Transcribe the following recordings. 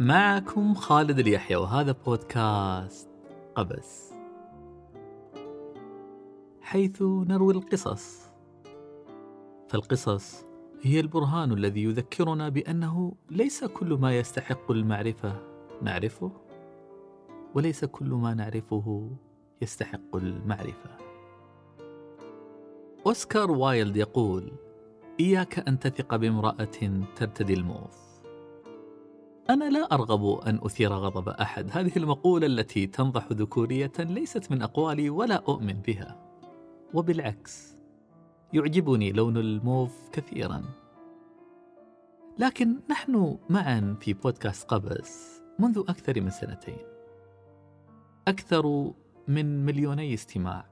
معكم خالد اليحيى وهذا بودكاست قبس حيث نروي القصص. فالقصص هي البرهان الذي يذكرنا بأنه ليس كل ما يستحق المعرفة نعرفه وليس كل ما نعرفه يستحق المعرفة. أوسكار وايلد يقول إياك أن تثق بامرأة ترتدي الموف. أنا لا أرغب أن أثير غضب أحد. هذه المقولة التي تنضح ذكورية ليست من أقوالي ولا أؤمن بها. وبالعكس يعجبني لون الموف كثيرا. لكن نحن معا في بودكاست قبس منذ أكثر من سنتين. أكثر من مليوني استماع.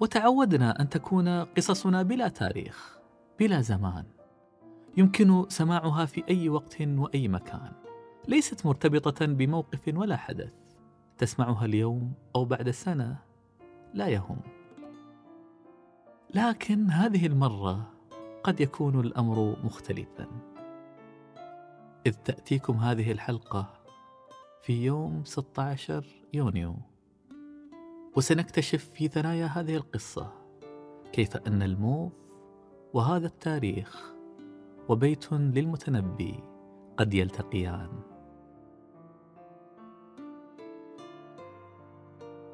وتعودنا أن تكون قصصنا بلا تاريخ بلا زمان. يمكن سماعها في أي وقت وأي مكان. ليست مرتبطة بموقف ولا حدث. تسمعها اليوم أو بعد سنة لا يهم. لكن هذه المرة قد يكون الأمر مختلفا. إذ تأتيكم هذه الحلقة في يوم 16 يونيو. وسنكتشف في ثنايا هذه القصة. كيف أن الموف وهذا التاريخ وبيت للمتنبي قد يلتقيان.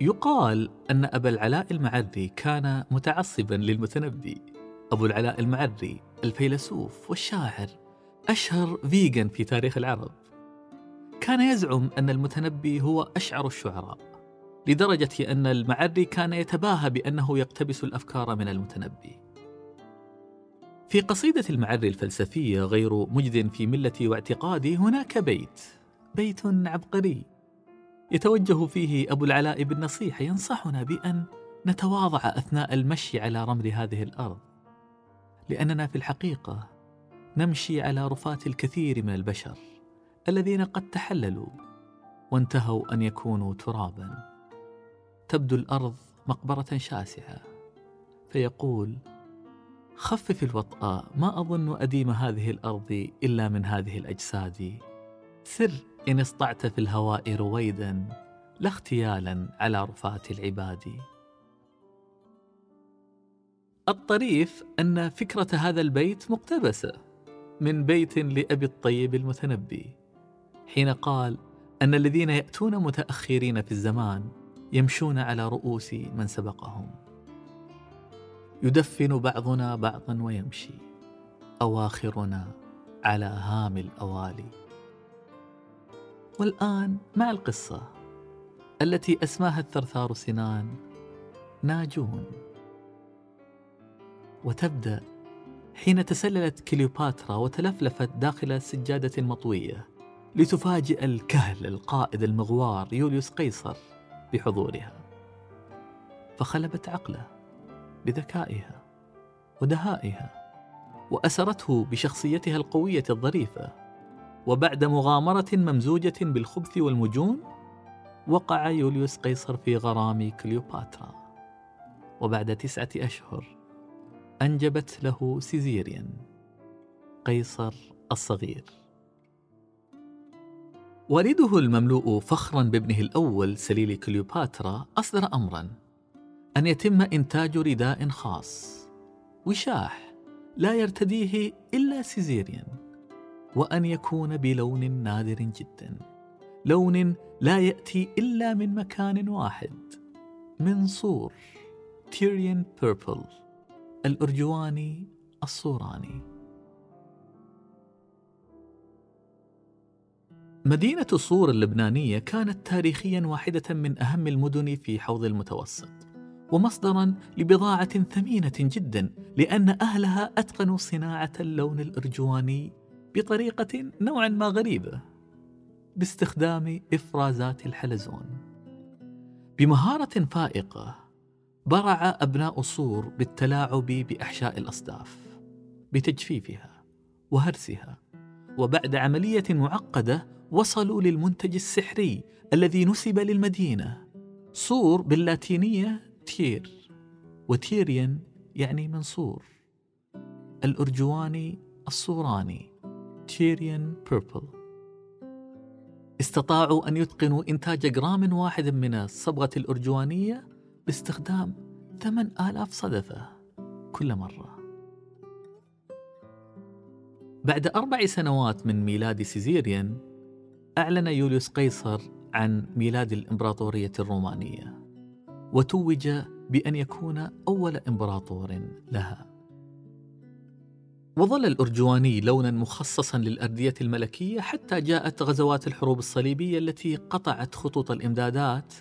يقال أن أبا العلاء المعري كان متعصبا للمتنبي. أبو العلاء المعري الفيلسوف والشاعر أشهر فيجن في تاريخ العرب. كان يزعم أن المتنبي هو أشعر الشعراء لدرجة أن المعري كان يتباهى بأنه يقتبس الأفكار من المتنبي. في قصيدة المعري الفلسفية غير مجد في ملتي واعتقادي هناك بيت بيت عبقري. يتوجه فيه أبو العلاء بالنصيحة ينصحنا بأن نتواضع أثناء المشي على رمل هذه الأرض. لأننا في الحقيقة نمشي على رفات الكثير من البشر الذين قد تحللوا وانتهوا أن يكونوا ترابا. تبدو الأرض مقبرة شاسعة فيقول خفف الوطأ ما أظن أديم هذه الأرض إلا من هذه الأجساد. سر إن اسطعت في الهواء رويدا لا اختيالا على رفات العباد. الطريف أن فكرة هذا البيت مقتبسة من بيت لأبي الطيب المتنبي. حين قال أن الذين يأتون متأخرين في الزمان يمشون على رؤوس من سبقهم. يدفن بعضنا بعضا ويمشي. أواخرنا على هام الأوالي. والآن مع القصة التي أسماها الثرثار سنان ناجون. وتبدأ حين تسللت كليوباترا وتلفلفت داخل سجادة مطوية لتفاجئ الكهل القائد المغوار يوليوس قيصر بحضورها. فخلبت عقله. بذكائها ودهائها وأسرته بشخصيتها القوية الظريفة وبعد مغامرة ممزوجة بالخبث والمجون وقع يوليوس قيصر في غرام كليوباترا. وبعد تسعة أشهر أنجبت له سيزيريان قيصر الصغير. والده المملوء فخرا بابنه الأول سليل كليوباترا أصدر امرا. أن يتم إنتاج رداء خاص. وشاح لا يرتديه إلا سيزيريان وأن يكون بلون نادر جدا. لون لا يأتي إلا من مكان واحد من صور تيريان بيربل الأرجواني الصوراني. مدينة صور اللبنانية كانت تاريخيا واحدة من أهم المدن في حوض المتوسط. ومصدرا لبضاعة ثمينة جدا لأن أهلها أتقنوا صناعة اللون الأرجواني بطريقة نوعا ما غريبة باستخدام إفرازات الحلزون. بمهارة فائقة برع أبناء صور بالتلاعب بأحشاء الأصداف بتجفيفها وهرسها وبعد عملية معقدة وصلوا للمنتج السحري الذي نسب للمدينة. صور باللاتينية تير وتيريان يعني منصور. الأرجواني الصوراني. Tyrian purple استطاعوا أن يتقنوا إنتاج جرام واحد من الصبغة الأرجوانية باستخدام 8000 صدفة كل مرة. بعد أربع سنوات من ميلاد سيزيريان أعلن يوليوس قيصر عن ميلاد الإمبراطورية الرومانية. وتوج بأن يكون أول إمبراطور لها. وظل الأرجواني لونا مخصصا للأردية الملكية حتى جاءت غزوات الحروب الصليبية التي قطعت خطوط الإمدادات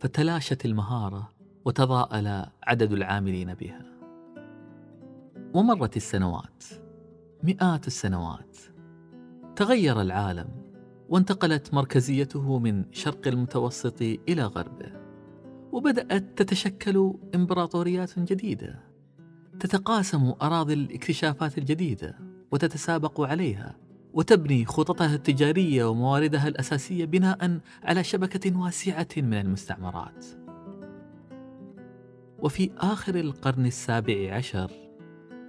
فتلاشت المهارة وتضاءل عدد العاملين بها. ومرت السنوات مئات السنوات. تغير العالم وانتقلت مركزيته من شرق المتوسط إلى غربه. وبدأت تتشكل إمبراطوريات جديدة تتقاسم أراضي الاكتشافات الجديدة وتتسابق عليها وتبني خططها التجارية ومواردها الأساسية بناء على شبكة واسعة من المستعمرات وفي آخر القرن السابع عشر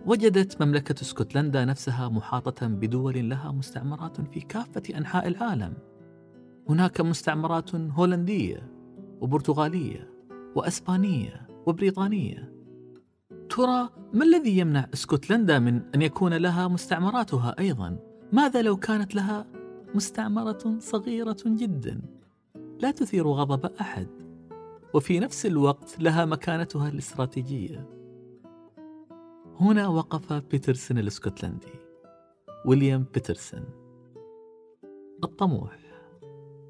وجدت مملكة اسكتلندا نفسها محاطة بدول لها مستعمرات في كافة أنحاء العالم. هناك مستعمرات هولندية وبرتغالية وأسبانية وبريطانية. ترى ما الذي يمنع اسكتلندا من أن يكون لها مستعمراتها أيضا؟ ماذا لو كانت لها مستعمرة صغيرة جدا لا تثير غضب أحد وفي نفس الوقت لها مكانتها الاستراتيجية هنا وقف بيترسون الاسكتلندي ويليام بيترسون الطموح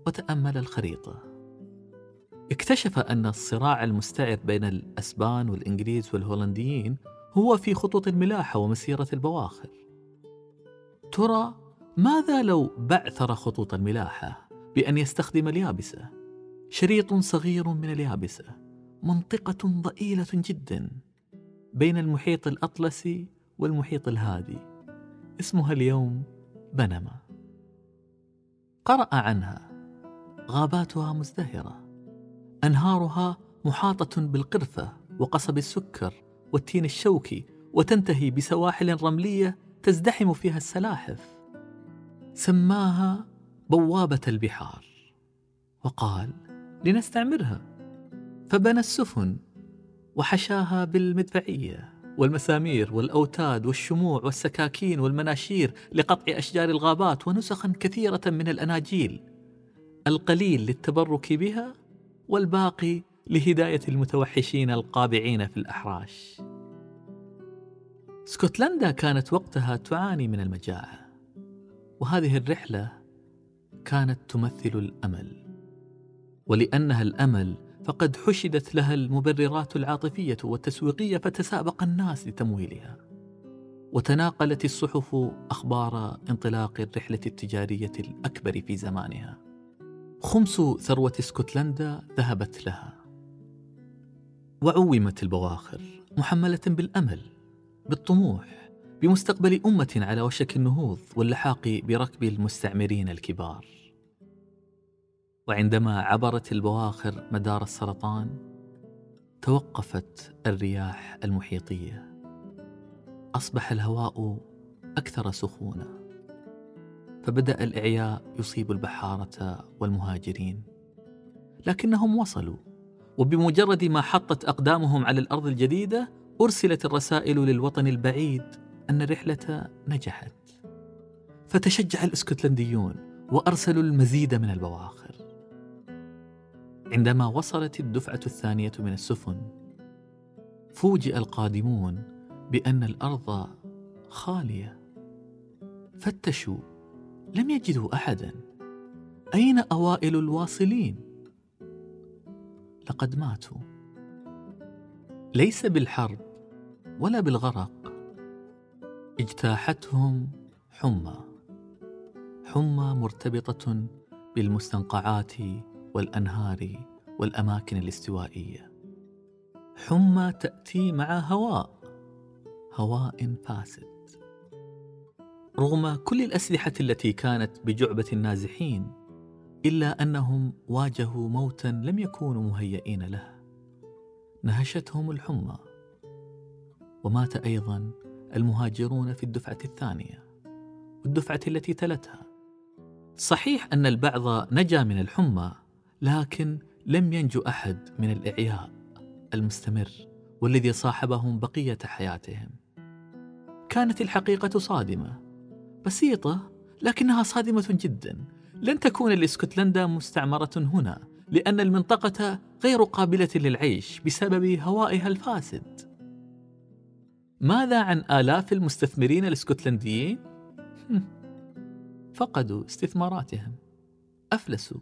وتأمل الخريطة اكتشف أن الصراع المستعر بين الأسبان والإنجليز والهولنديين هو في خطوط الملاحة ومسيرة البواخر. ترى ماذا لو بعثر خطوط الملاحة بأن يستخدم اليابسة؟ شريط صغير من اليابسة منطقة ضئيلة جدا بين المحيط الأطلسي والمحيط الهادي. اسمها اليوم بنما. قرأ عنها. غاباتها مزدهرة. أنهارها محاطة بالقرفة وقصب السكر والتين الشوكي وتنتهي بسواحل رملية تزدحم فيها السلاحف. سماها بوابة البحار. وقال لنستعمرها. فبنى السفن وحشاها بالمدفعية والمسامير والأوتاد والشموع والسكاكين والمناشير لقطع أشجار الغابات ونسخا كثيرة من الأناجيل القليل للتبرك بها والباقي لهداية المتوحشين القابعين في الأحراش. اسكتلندا كانت وقتها تعاني من المجاعة وهذه الرحلة كانت تمثل الأمل. ولأنها الأمل فقد حشدت لها المبررات العاطفية والتسويقية فتسابق الناس لتمويلها. وتناقلت الصحف أخبار انطلاق الرحلة التجارية الأكبر في زمانها. خمس ثروة اسكتلندا ذهبت لها. وعومت البواخر محملة بالأمل بالطموح بمستقبل أمة على وشك النهوض واللحاق بركب المستعمرين الكبار. وعندما عبرت البواخر مدار السرطان توقفت الرياح المحيطية. أصبح الهواء أكثر سخونة. فبدأ الإعياء يصيب البحارة والمهاجرين. لكنهم وصلوا وبمجرد ما حطت أقدامهم على الأرض الجديدة أرسلت الرسائل للوطن البعيد أن الرحلة نجحت. فتشجع الإسكتلنديون وأرسلوا المزيد من البواخر. عندما وصلت الدفعة الثانية من السفن فوجئ القادمون بأن الأرض خالية. فتشوا لم يجدوا أحدا. أين أوائل الواصلين؟ لقد ماتوا. ليس بالحرب ولا بالغرق. اجتاحتهم حمى. حمى مرتبطة بالمستنقعات والأنهار والأماكن الاستوائية. حمى تأتي مع هواء هواء فاسد. رغم كل الأسلحة التي كانت بجعبة النازحين إلا أنهم واجهوا موتا لم يكونوا مهيئين له. نهشتهم الحمى. ومات أيضا المهاجرون في الدفعة الثانية والدفعه التي تلتها. صحيح أن البعض نجا من الحمى لكن لم ينجو أحد من الإعياء المستمر والذي صاحبهم بقية حياتهم. كانت الحقيقة صادمة. بسيطة لكنها صادمة جدا. لن تكون لاسكتلندا مستعمرة هنا لأن المنطقة غير قابلة للعيش بسبب هوائها الفاسد. ماذا عن آلاف المستثمرين الإسكتلنديين؟ فقدوا استثماراتهم. أفلسوا.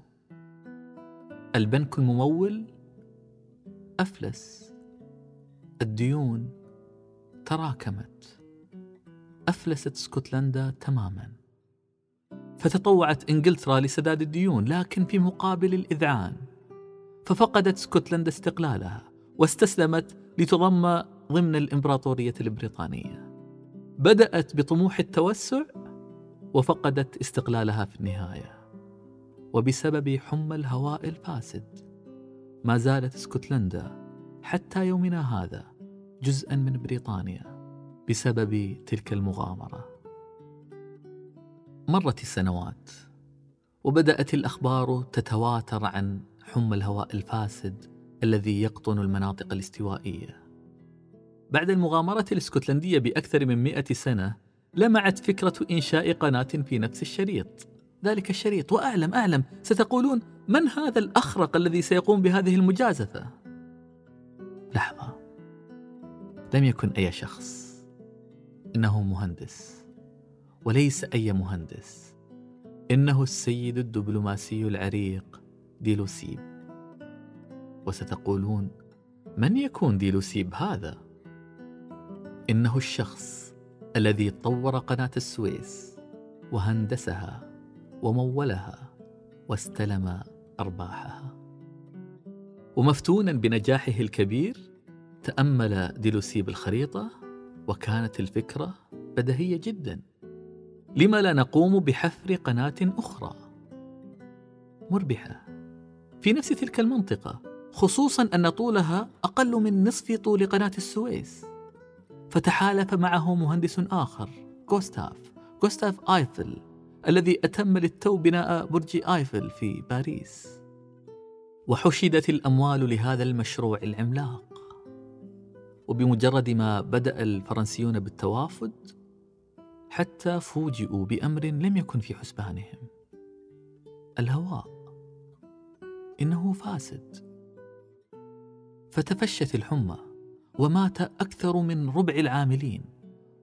البنك الممول. أفلس. الديون تراكمت. أفلست اسكتلندا تماما. فتطوعت إنجلترا لسداد الديون لكن في مقابل الإذعان. ففقدت اسكتلندا استقلالها واستسلمت لتضم ضمن الإمبراطورية البريطانية. بدأت بطموح التوسع وفقدت استقلالها في النهاية. وبسبب حمى الهواء الفاسد ما زالت اسكتلندا حتى يومنا هذا جزءا من بريطانيا. بسبب تلك المغامرة. مرت السنوات وبدأت الأخبار تتواتر عن حمى الهواء الفاسد الذي يقطن المناطق الاستوائية. بعد المغامرة الإسكتلندية بأكثر من مئة سنة لمعت فكرة إنشاء قناة في نفس الشريط. ذلك الشريط وأعلم أعلم ستقولون من هذا الأخرق الذي سيقوم بهذه المجازفة؟ لحظة. لم يكن أي شخص. إنه مهندس وليس أي مهندس. إنه السيد الدبلوماسي العريق ديلوسيب. وستقولون من يكون ديلوسيب هذا؟ إنه الشخص الذي طور قناة السويس وهندسها ومولها واستلم أرباحها. ومفتونا بنجاحه الكبير تأمل ديلوسيب الخريطة وكانت الفكرة بديهيه جدا. لما لا نقوم بحفر قناة أخرى؟ مربحة. في نفس تلك المنطقة خصوصا أن طولها أقل من نصف طول قناة السويس. فتحالف معه مهندس آخر غوستاف غوستاف آيفل الذي أتم للتو بناء برج آيفل في باريس. وحشدت الأموال لهذا المشروع العملاق. وبمجرد ما بدأ الفرنسيون بالتوافد حتى فوجئوا بأمر لم يكن في حسبانهم الهواء. إنه فاسد. فتفشت الحمى ومات أكثر من ربع العاملين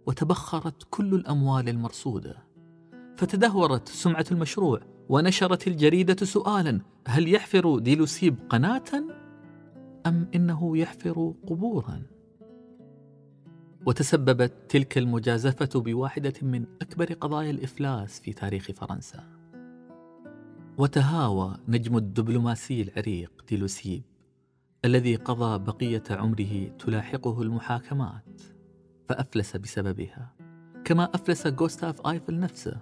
وتبخرت كل الأموال المرصودة. فتدهورت سمعة المشروع ونشرت الجريدة سؤالا هل يحفر ديلوسيب قناة؟ أم إنه يحفر قبورا؟ وتسببت تلك المجازفة بواحدة من أكبر قضايا الإفلاس في تاريخ فرنسا. وتهاوى نجم الدبلوماسي العريق ديلوسيب الذي قضى بقية عمره تلاحقه المحاكمات فأفلس بسببها كما أفلس غوستاف آيفل نفسه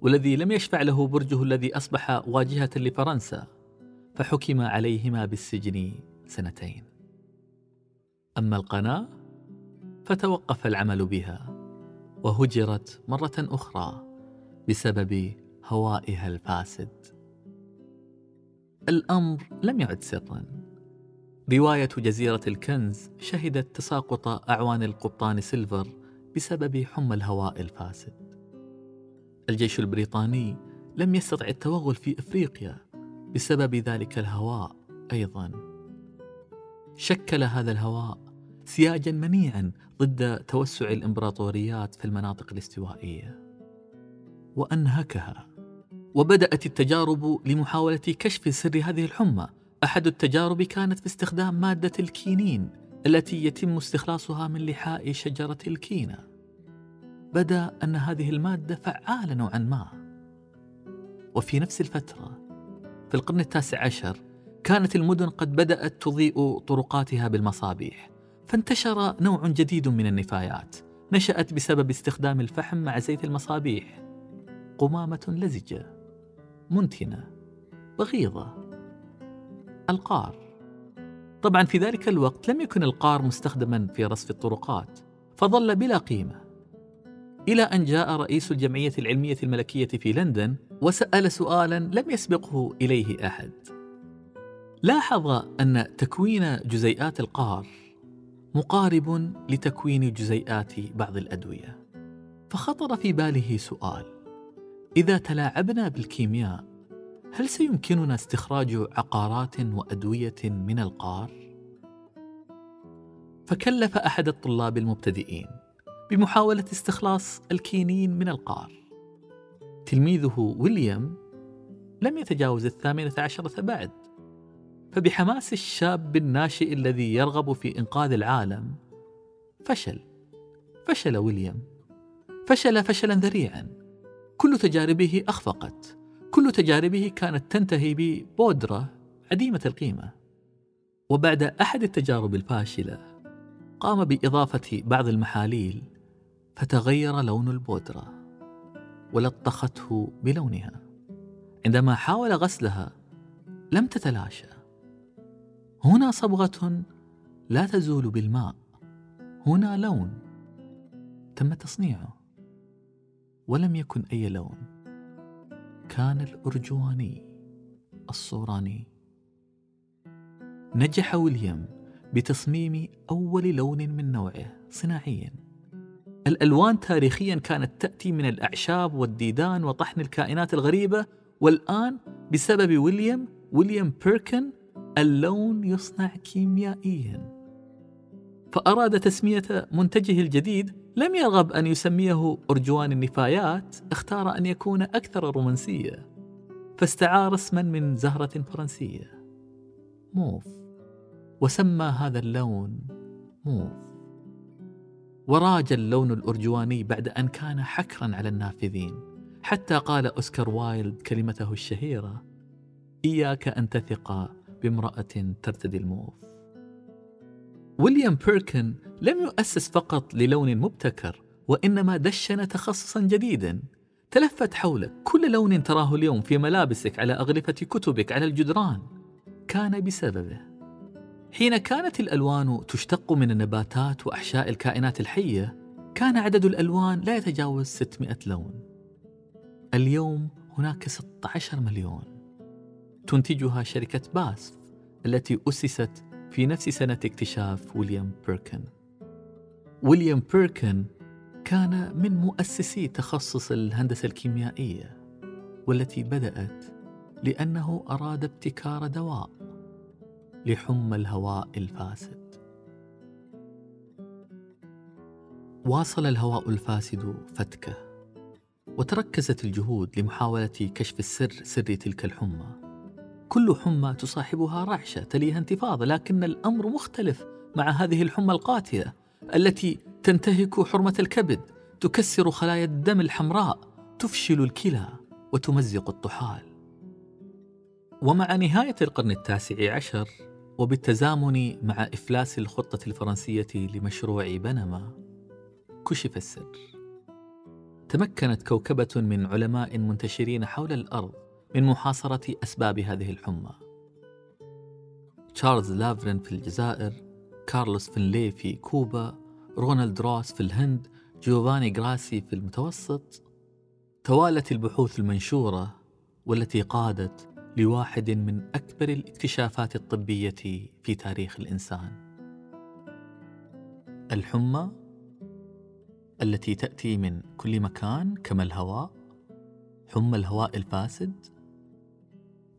والذي لم يشفع له برجه الذي أصبح واجهة لفرنسا فحكم عليهما بالسجن سنتين أما القناة فتوقف العمل بها وهجرت مرة أخرى بسبب هوائها الفاسد. الأمر لم يعد سرا. رواية جزيرة الكنز شهدت تساقط أعوان القبطان سيلفر بسبب حمى الهواء الفاسد. الجيش البريطاني لم يستطع التوغل في إفريقيا بسبب ذلك الهواء أيضا. شكل هذا الهواء سياجا منيعا ضد توسع الإمبراطوريات في المناطق الاستوائية. وأنهكها. وبدأت التجارب لمحاولة كشف سر هذه الحمى. أحد التجارب كانت باستخدام مادة الكينين التي يتم استخلاصها من لحاء شجرة الكينة. بدأ أن هذه المادة فعالة نوعا ما. وفي نفس الفترة في القرن التاسع عشر كانت المدن قد بدأت تضيء طرقاتها بالمصابيح. فانتشر نوع جديد من النفايات نشأت بسبب استخدام الفحم مع زيت المصابيح. قمامة لزجة. منتنة. بغيضة. القار. طبعا في ذلك الوقت لم يكن القار مستخدما في رصف الطرقات فظل بلا قيمة. إلى أن جاء رئيس الجمعية العلمية الملكية في لندن وسأل سؤالا لم يسبقه إليه أحد. لاحظ أن تكوين جزيئات القار مقارب لتكوين جزيئات بعض الأدوية. فخطر في باله سؤال إذا تلاعبنا بالكيمياء هل سيمكننا استخراج عقارات وأدوية من القار؟ فكلف أحد الطلاب المبتدئين بمحاولة استخلاص الكينين من القار. تلميذه ويليام لم يتجاوز الثامنة عشرة بعد. فبحماس الشاب الناشئ الذي يرغب في إنقاذ العالم فشل فشل ويليام. فشل فشلا ذريعا. كل تجاربه أخفقت. كل تجاربه كانت تنتهي ببودرة عديمة القيمة. وبعد أحد التجارب الفاشلة قام بإضافة بعض المحاليل فتغير لون البودرة ولطخته بلونها. عندما حاول غسلها لم تتلاشى. هنا صبغة لا تزول بالماء هنا لون. تم تصنيعه. ولم يكن أي لون. كان الأرجواني الصوراني. نجح ويليام بتصميم أول لون من نوعه صناعيا. الألوان تاريخيا كانت تأتي من الأعشاب والديدان وطحن الكائنات الغريبة والآن بسبب ويليام ويليام بيركن اللون يصنع كيميائيا. فأراد تسمية منتجه الجديد لم يرغب أن يسميه أرجوان النفايات اختار أن يكون أكثر رومانسية. فاستعار اسما من زهرة فرنسية. موف. وسمى هذا اللون موف. وراج اللون الأرجواني بعد أن كان حكرا على النافذين. حتى قال أوسكار وايلد كلمته الشهيرة إياك أن تثق بامرأة ترتدي الموف. ويليام بيركن لم يؤسس فقط للون مبتكر وإنما دشن تخصصا جديدا. تلفت حولك كل لون تراه اليوم في ملابسك على أغلفة كتبك على الجدران. كان بسببه. حين كانت الألوان تشتق من النباتات وأحشاء الكائنات الحية كان عدد الألوان لا يتجاوز 600 لون. اليوم هناك 16 مليون. تنتجها شركة باسف التي أسست في نفس سنة اكتشاف ويليام بيركن. ويليام بيركن كان من مؤسسي تخصص الهندسة الكيميائية والتي بدأت لأنه أراد ابتكار دواء لحمى الهواء الفاسد. واصل الهواء الفاسد فتكة وتركزت الجهود لمحاولة كشف السر سر تلك الحمى. كل حمى تصاحبها رعشة تليها انتفاضة لكن الأمر مختلف مع هذه الحمى القاتلة التي تنتهك حرمة الكبد تكسر خلايا الدم الحمراء تفشل الكلى وتمزق الطحال. ومع نهاية القرن التاسع عشر وبالتزامن مع إفلاس الخطة الفرنسية لمشروع بنما كشف السر. تمكنت كوكبة من علماء منتشرين حول الأرض من محاصرة أسباب هذه الحمى. تشارلز لافرن في الجزائر كارلوس فينلي في كوبا رونالد روس في الهند جوفاني غراسي في المتوسط. توالت البحوث المنشورة والتي قادت لواحد من أكبر الاكتشافات الطبية في تاريخ الإنسان. الحمى التي تأتي من كل مكان كما الهواء حمى الهواء الفاسد.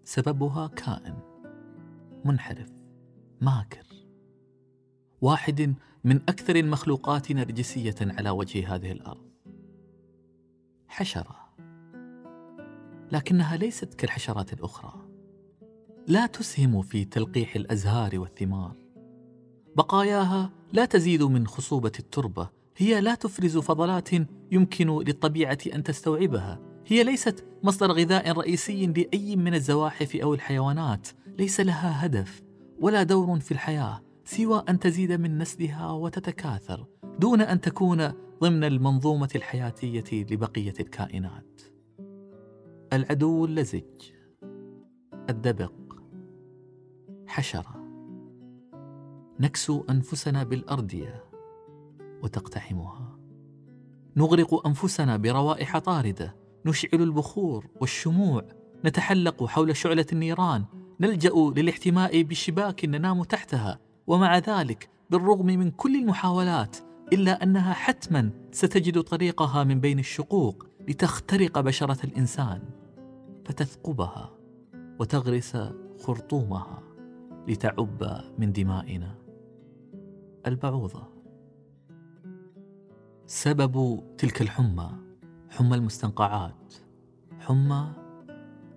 سببها كائن منحرف ماكر. واحد من أكثر المخلوقات نرجسية على وجه هذه الأرض. حشرة. لكنها ليست كالحشرات الأخرى. لا تسهم في تلقيح الأزهار والثمار. بقاياها لا تزيد من خصوبة التربة. هي لا تفرز فضلات يمكن للطبيعة أن تستوعبها. هي ليست مصدر غذاء رئيسي لأي من الزواحف أو الحيوانات. ليس لها هدف ولا دور في الحياة سوى أن تزيد من نسلها وتتكاثر دون أن تكون ضمن المنظومة الحياتية لبقية الكائنات. العدو اللزج الدبق حشرة. نكسو أنفسنا بالأردية وتقتحمها. نغرق أنفسنا بروائح طاردة نشعل البخور والشموع نتحلق حول شعلة النيران نلجأ للاحتماء بشباك ننام تحتها ومع ذلك بالرغم من كل المحاولات إلا أنها حتما ستجد طريقها من بين الشقوق لتخترق بشرة الإنسان فتثقبها وتغرس خرطومها لتعب من دمائنا. البعوضة. سبب تلك الحمى. حمى المستنقعات. حمى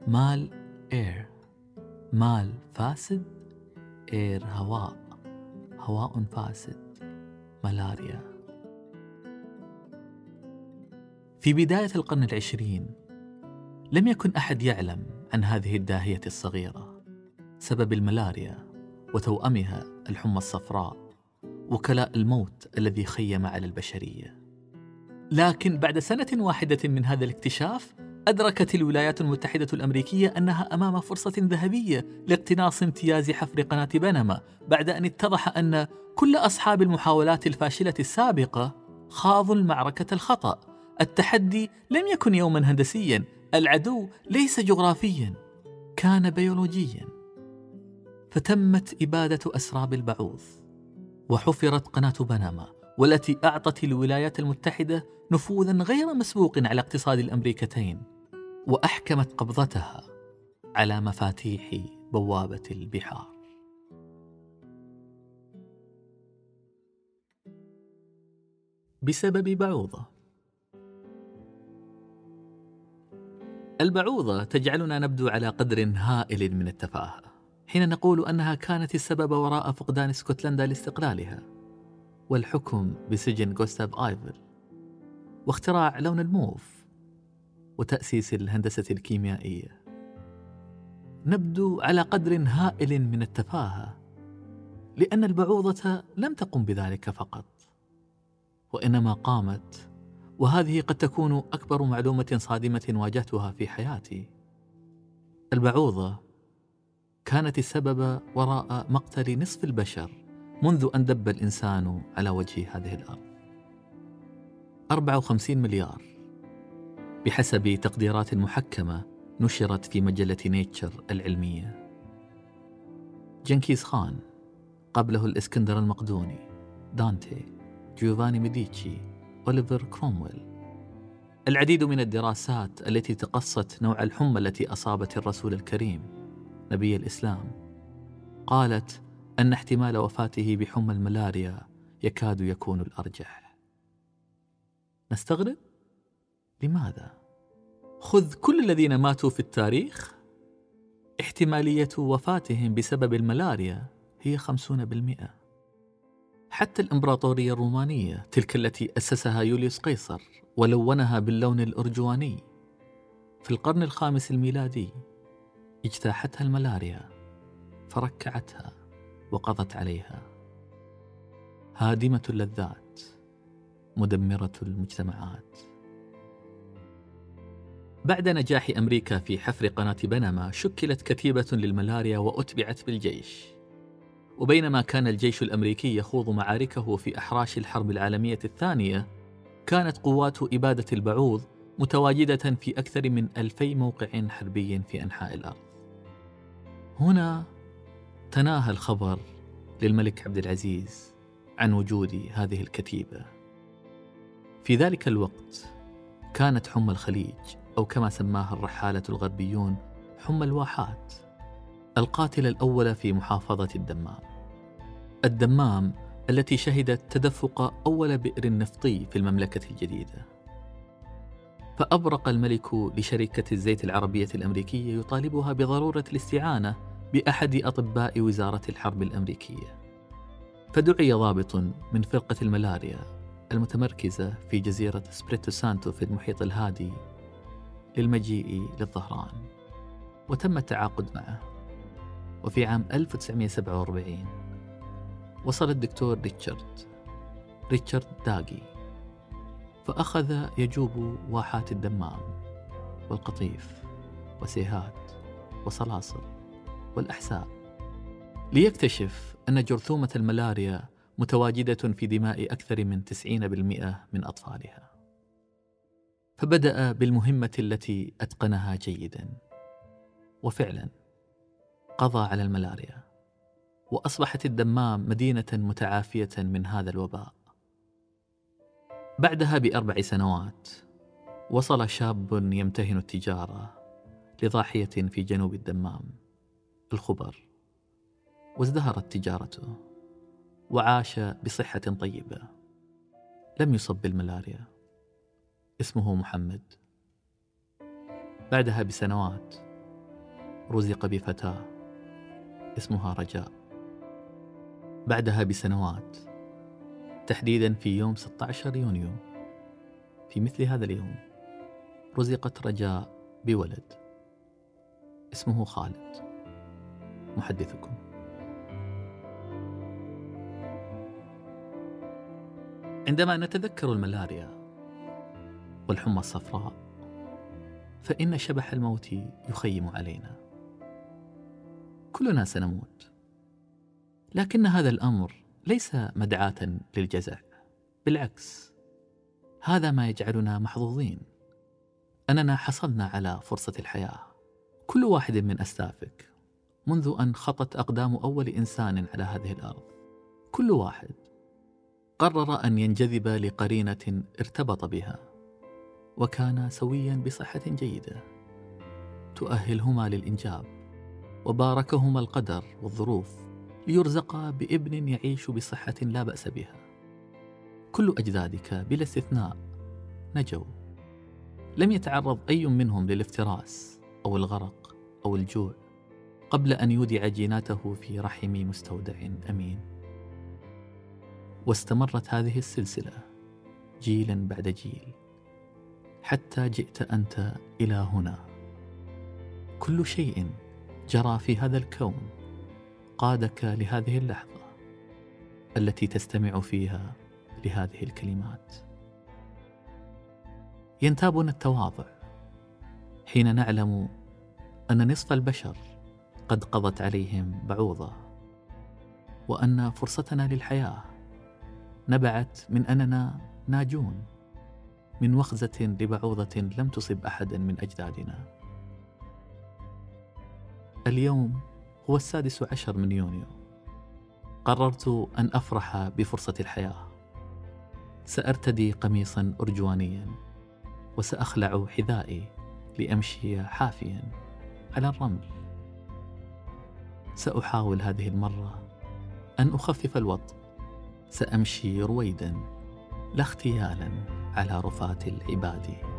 مال اير مال فاسد اير هواء هواء فاسد ملاريا. في بداية القرن العشرين لم يكن أحد يعلم عن هذه الداهية الصغيرة سبب الملاريا وتوأمها الحمى الصفراء وكلاء الموت الذي خيم على البشرية. لكن بعد سنة واحدة من هذا الاكتشاف أدركت الولايات المتحدة الأمريكية أنها أمام فرصة ذهبية لاقتناص امتياز حفر قناة بنما بعد أن اتضح أن كل أصحاب المحاولات الفاشلة السابقة خاضوا المعركة الخطأ. التحدي لم يكن يوما هندسيا العدو ليس جغرافيا كان بيولوجيا. فتمت إبادة أسراب البعوض وحفرت قناة بنما. والتي أعطت الولايات المتحدة نفوذا غير مسبوق على اقتصاد الأمريكتين وأحكمت قبضتها على مفاتيح بوابة البحار. بسبب بعوضة. البعوضة تجعلنا نبدو على قدر هائل من التفاهة حين نقول أنها كانت السبب وراء فقدان اسكتلندا لاستقلالها. والحكم بسجن غوستاف آيفل واختراع لون الموف وتأسيس الهندسة الكيميائية. نبدو على قدر هائل من التفاهة لأن البعوضة لم تقم بذلك فقط وإنما قامت وهذه قد تكون أكبر معلومة صادمة واجهتها في حياتي. البعوضة كانت السبب وراء مقتل نصف البشر. منذ أن دب الإنسان على وجه هذه الأرض. 54 مليار. بحسب تقديرات محكمة نشرت في مجلة نيتشر العلمية. جنكيز خان قبله الإسكندر المقدوني دانتي جيوفاني ميديتشي أوليفر كرومويل. العديد من الدراسات التي تقصت نوع الحمى التي أصابت الرسول الكريم نبي الإسلام قالت أن احتمال وفاته بحمى الملاريا يكاد يكون الأرجح نستغرب؟ لماذا؟ خذ كل الذين ماتوا في التاريخ احتمالية وفاتهم بسبب الملاريا هي خمسون بالمئة حتى الإمبراطورية الرومانية تلك التي أسسها يوليوس قيصر ولونها باللون الأرجواني في القرن الخامس الميلادي اجتاحتها الملاريا فركعتها وقضت عليها. هادمة اللذات مدمرة المجتمعات. بعد نجاح أمريكا في حفر قناة بنما شكلت كتيبة للملاريا وأتبعت بالجيش. وبينما كان الجيش الأمريكي يخوض معاركه في أحراش الحرب العالمية الثانية كانت قوات إبادة البعوض متواجدة في أكثر من ألفي موقع حربي في أنحاء الأرض. هنا تناهى الخبر للملك عبد العزيز عن وجود هذه الكتيبة. في ذلك الوقت كانت حمى الخليج أو كما سماها الرحالة الغربيون حمى الواحات القاتل الأول في محافظة الدمام. الدمام التي شهدت تدفق أول بئر نفطي في المملكة الجديدة. فأبرق الملك لشركة الزيت العربية الأمريكية يطالبها بضرورة الاستعانة بأحد أطباء وزارة الحرب الأمريكية. فدعي ضابط من فرقة الملاريا المتمركزة في جزيرة سبريتو سانتو في المحيط الهادي للمجيء للظهران وتم التعاقد معه. وفي عام 1947 وصل الدكتور ريتشارد ريتشارد داغي فأخذ يجوب واحات الدمام والقطيف وسيهات وصلاصل والأحساء. ليكتشف أن جرثومة الملاريا متواجدة في دماء أكثر من 90% من أطفالها. فبدأ بالمهمة التي أتقنها جيدا. وفعلا قضى على الملاريا وأصبحت الدمام مدينة متعافية من هذا الوباء. بعدها بأربع سنوات وصل شاب يمتهن التجارة لضاحية في جنوب الدمام. الخبر. وازدهرت تجارته. وعاش بصحة طيبة. لم يصب بالملاريا. اسمه محمد. بعدها بسنوات رزق بفتاة. اسمها رجاء. بعدها بسنوات تحديدا في يوم 16 يونيو. في مثل هذا اليوم رزقت رجاء بولد. اسمه خالد. محدثكم. عندما نتذكر الملاريا والحمى الصفراء فإن شبح الموت يخيم علينا. كلنا سنموت. لكن هذا الأمر ليس مدعاة للجزع. بالعكس هذا ما يجعلنا محظوظين. أننا حصلنا على فرصة الحياة. كل واحد من أسلافك منذ أن خطت أقدام أول إنسان على هذه الأرض. كل واحد قرر أن ينجذب لقرينة ارتبط بها وكان سويا بصحة جيدة. تؤهلهما للإنجاب وباركهما القدر والظروف ليرزقا بابن يعيش بصحة لا بأس بها. كل أجدادك بلا استثناء نجوا. لم يتعرض أي منهم للافتراس أو الغرق أو الجوع. قبل أن يودع جيناته في رحم مستودع. أمين. واستمرت هذه السلسلة جيلا بعد جيل حتى جئت أنت إلى هنا. كل شيء جرى في هذا الكون قادك لهذه اللحظة التي تستمع فيها لهذه الكلمات. ينتابنا التواضع حين نعلم أن نصف البشر قد قضت عليهم بعوضة. وأن فرصتنا للحياة نبعت من أننا ناجون من وخزة لبعوضة لم تصب أحدا من أجدادنا. اليوم هو السادس عشر من يونيو. قررت أن أفرح بفرصة الحياة. سأرتدي قميصا أرجوانيا وسأخلع حذائي لأمشي حافيا على الرمل. سأحاول هذه المرة أن أخفف الوطء سأمشي رويدا لا اختيالا على رفاه العباد.